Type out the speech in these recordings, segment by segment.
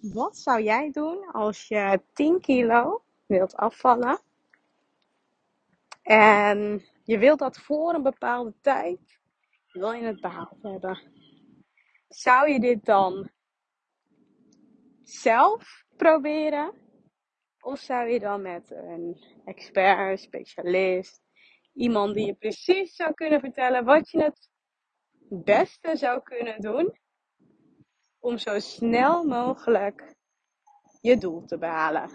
Wat zou jij doen als je 10 kilo wilt afvallen en je wilt dat voor een bepaalde tijd, wil je het behaald hebben? Zou je dit dan zelf proberen? Of zou je dan met een expert, specialist, iemand die je precies zou kunnen vertellen wat je het beste zou kunnen doen om zo snel mogelijk je doel te behalen?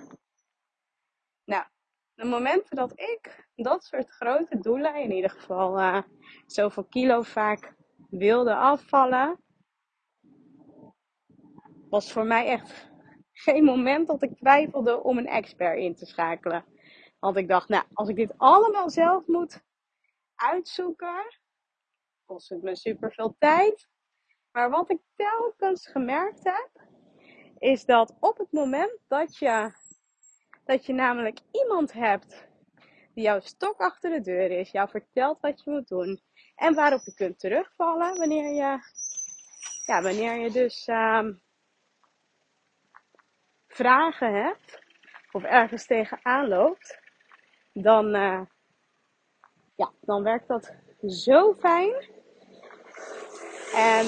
Nou, de momenten dat ik dat soort grote doelen, in ieder geval uh, zoveel kilo vaak wilde afvallen, was voor mij echt geen moment dat ik twijfelde om een expert in te schakelen. Want ik dacht, nou, als ik dit allemaal zelf moet uitzoeken, kost het me super veel tijd. Maar wat ik telkens gemerkt heb, is dat op het moment dat je, dat je namelijk iemand hebt die jouw stok achter de deur is, jou vertelt wat je moet doen en waarop je kunt terugvallen wanneer je, ja, wanneer je dus um, vragen hebt of ergens tegenaan loopt, dan, uh, ja, dan werkt dat zo fijn. En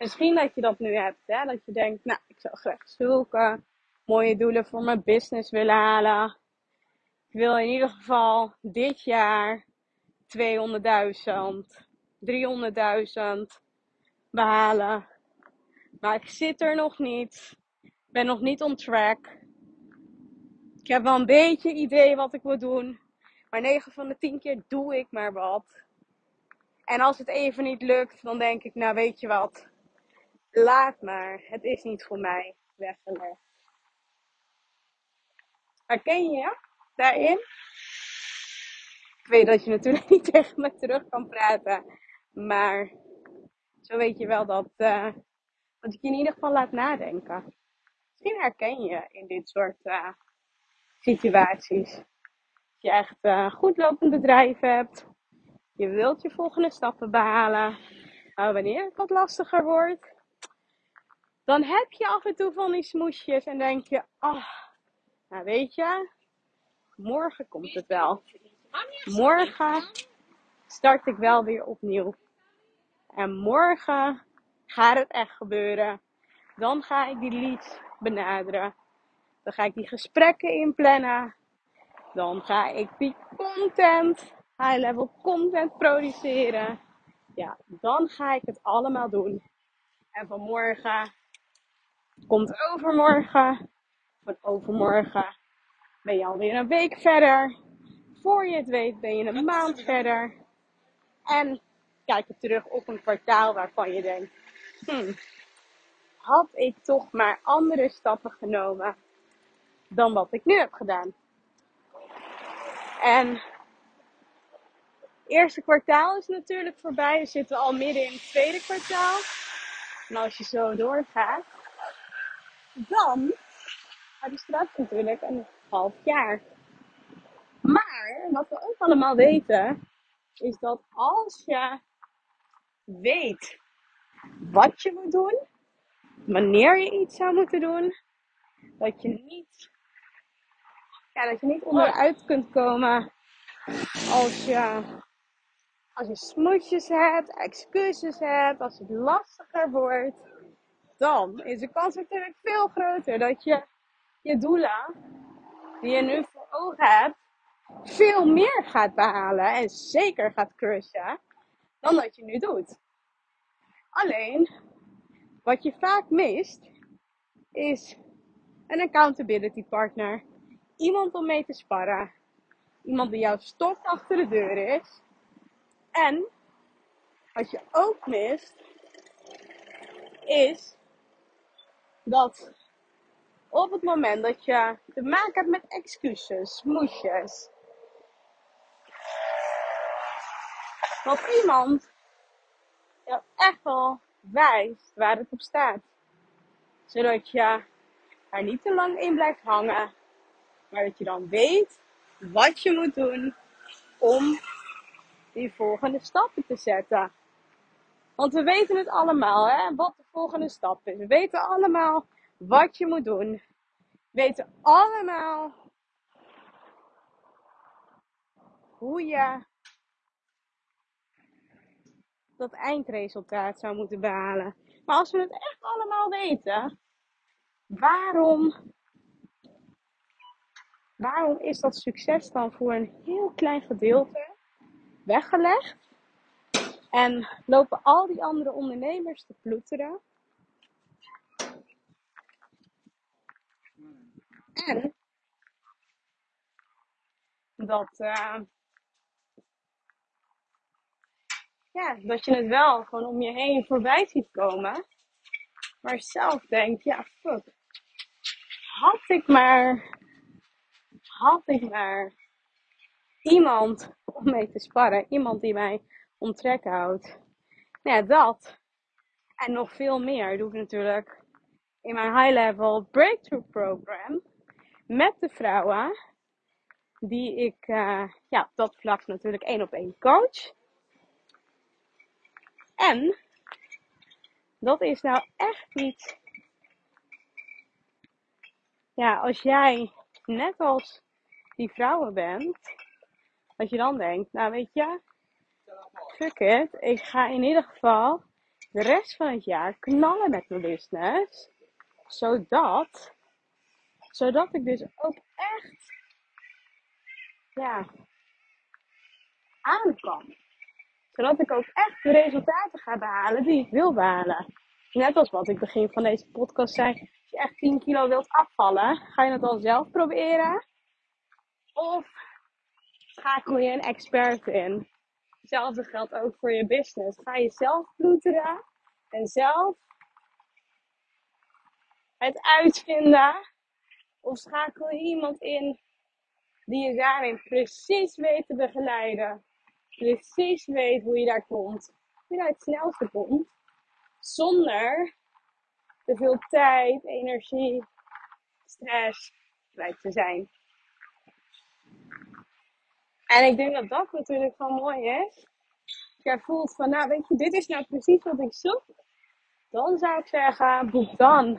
misschien dat je dat nu hebt, hè? dat je denkt, nou, ik zou graag zulke mooie doelen voor mijn business willen halen. Ik wil in ieder geval dit jaar 200.000, 300.000 behalen. Maar ik zit er nog niet. Ik ben nog niet on track. Ik heb wel een beetje idee wat ik moet doen. Maar 9 van de 10 keer doe ik maar wat. En als het even niet lukt, dan denk ik, nou weet je wat. Laat maar. Het is niet voor mij weggelegd. Herken je daarin? Ik weet dat je natuurlijk niet tegen me terug kan praten. Maar zo weet je wel dat, uh, ik je in ieder geval laat nadenken. Misschien herken je in dit soort uh, situaties. Als je echt uh, goed lopend bedrijf hebt. Je wilt je volgende stappen behalen. Maar wanneer het wat lastiger wordt, dan heb je af en toe van die smoesjes en denk je, oh, nou weet je, morgen komt het wel. Morgen start ik wel weer opnieuw. En morgen gaat het echt gebeuren. Dan ga ik die leads benaderen. Dan ga ik die gesprekken inplannen. Dan ga ik die content, high level content produceren. Ja, dan ga ik het allemaal doen. En vanmorgen komt overmorgen. Van overmorgen ben je alweer een week verder. Voor je het weet ben je een maand verder. En kijk je terug op een kwartaal waarvan je denkt, hmm, had ik toch maar andere stappen genomen dan wat ik nu heb gedaan. En het eerste kwartaal is natuurlijk voorbij. We zitten al midden in het tweede kwartaal. En als je zo doorgaat, dan heb je straks natuurlijk een half jaar. Maar wat we ook allemaal weten, is dat als je weet wat je moet doen, wanneer je iets zou moeten doen, dat je niet, ja, dat je niet onderuit kunt komen als je, als je smoesjes hebt, excuses hebt, als het lastiger wordt, dan is de kans natuurlijk veel groter dat je je doelen die je nu voor ogen hebt, veel meer gaat behalen en zeker gaat crushen dan dat je nu doet. Alleen, wat je vaak mist, is een accountability partner. Iemand om mee te sparren. Iemand die jouw stok achter de deur is. En, wat je ook mist, is dat op het moment dat je te maken hebt met excuses, moesjes, dat iemand jou echt wel wijst waar het op staat. Zodat je er niet te lang in blijft hangen, maar dat je dan weet wat je moet doen om die volgende stappen te zetten. Want we weten het allemaal, hè, wat de volgende stap is. We weten allemaal wat je moet doen. Weten allemaal hoe je dat eindresultaat zou moeten behalen. Maar als we het echt allemaal weten, waarom, waarom is dat succes dan voor een heel klein gedeelte weggelegd? En lopen al die andere ondernemers te ploeteren? En dat, uh, ja, dat je het wel gewoon om je heen voorbij ziet komen. Maar zelf denk, ja, fuck. Had ik maar, had ik maar iemand om mee te sparren. Iemand die mij om trek. Nou ja, dat. En nog veel meer doe ik natuurlijk in mijn high level breakthrough program. Met de vrouwen die ik uh, ja, op dat vlak natuurlijk één op één coach. En dat is nou echt iets. Ja, als jij net als die vrouwen bent, dat je dan denkt, nou weet je, ik ga in ieder geval de rest van het jaar knallen met mijn business, zodat, zodat ik dus ook echt, ja, aan kan zodat ik ook echt de resultaten ga behalen die ik wil behalen. Net als wat ik begin van deze podcast zei. Als je echt 10 kilo wilt afvallen, ga je het dan zelf proberen? Of schakel je een expert in? Hetzelfde geldt ook voor je business. Ga je zelf ploeteren en zelf het uitvinden? Of schakel je iemand in die je daarin precies weet te begeleiden? precies weet hoe je daar komt. Hoe je daar het snelste komt. Zonder te veel tijd, energie, stress kwijt te zijn. En ik denk dat dat natuurlijk gewoon mooi is. Als jij voelt van, nou weet je, dit is nou precies wat ik zoek. Dan zou ik zeggen, boek dan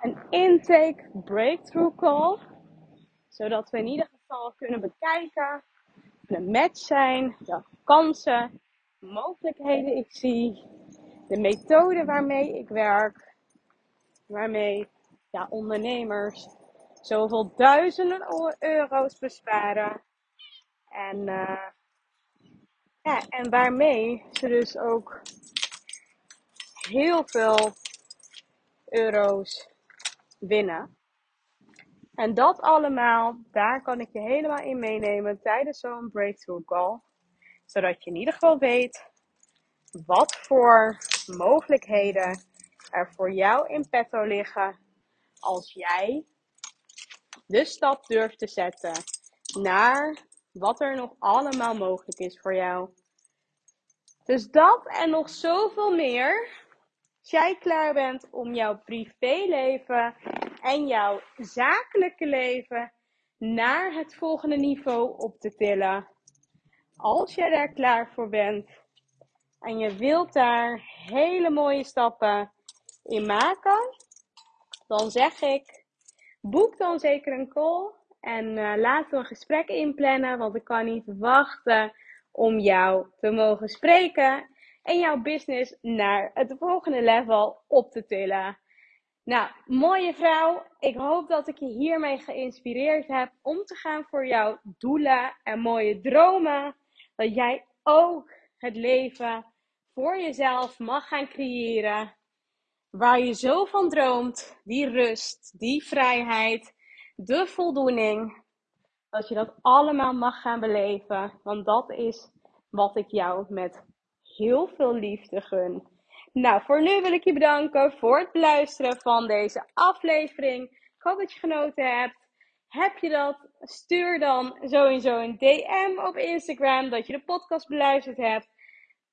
een intake breakthrough call. Zodat we in ieder geval kunnen bekijken een match zijn, welke kansen, mogelijkheden ik zie, de methode waarmee ik werk, waarmee ja, ondernemers zoveel duizenden euro's besparen. En, uh, ja, en waarmee ze dus ook heel veel euro's winnen. En dat allemaal, daar kan ik je helemaal in meenemen tijdens zo'n breakthrough call. Zodat je in ieder geval weet wat voor mogelijkheden er voor jou in petto liggen als jij de stap durft te zetten naar wat er nog allemaal mogelijk is voor jou. Dus dat en nog zoveel meer. Als jij klaar bent om jouw privéleven en jouw zakelijke leven naar het volgende niveau op te tillen. Als je daar klaar voor bent en je wilt daar hele mooie stappen in maken, dan zeg ik: boek dan zeker een call en uh, laten we een gesprek inplannen, want ik kan niet wachten om jou te mogen spreken en jouw business naar het volgende level op te tillen. Nou, mooie vrouw. Ik hoop dat ik je hiermee geïnspireerd heb om te gaan voor jouw doelen en mooie dromen. Dat jij ook het leven voor jezelf mag gaan creëren. Waar je zo van droomt. Die rust, die vrijheid, de voldoening. Dat je dat allemaal mag gaan beleven. Want dat is wat ik jou met heel veel liefde gun. Nou, voor nu wil ik je bedanken voor het luisteren van deze aflevering. Ik hoop dat je genoten hebt. Heb je dat? Stuur dan sowieso een DM op Instagram dat je de podcast beluisterd hebt.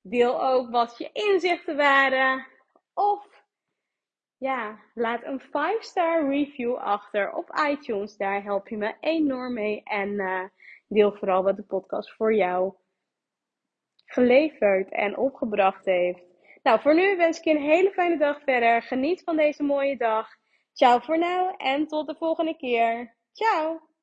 Deel ook wat je inzichten waren. Of ja, laat een 5-star review achter op iTunes. Daar help je me enorm mee. En uh, deel vooral wat de podcast voor jou geleverd en opgebracht heeft. Nou, voor nu wens ik je een hele fijne dag verder. Geniet van deze mooie dag. Ciao voor nu en tot de volgende keer. Ciao!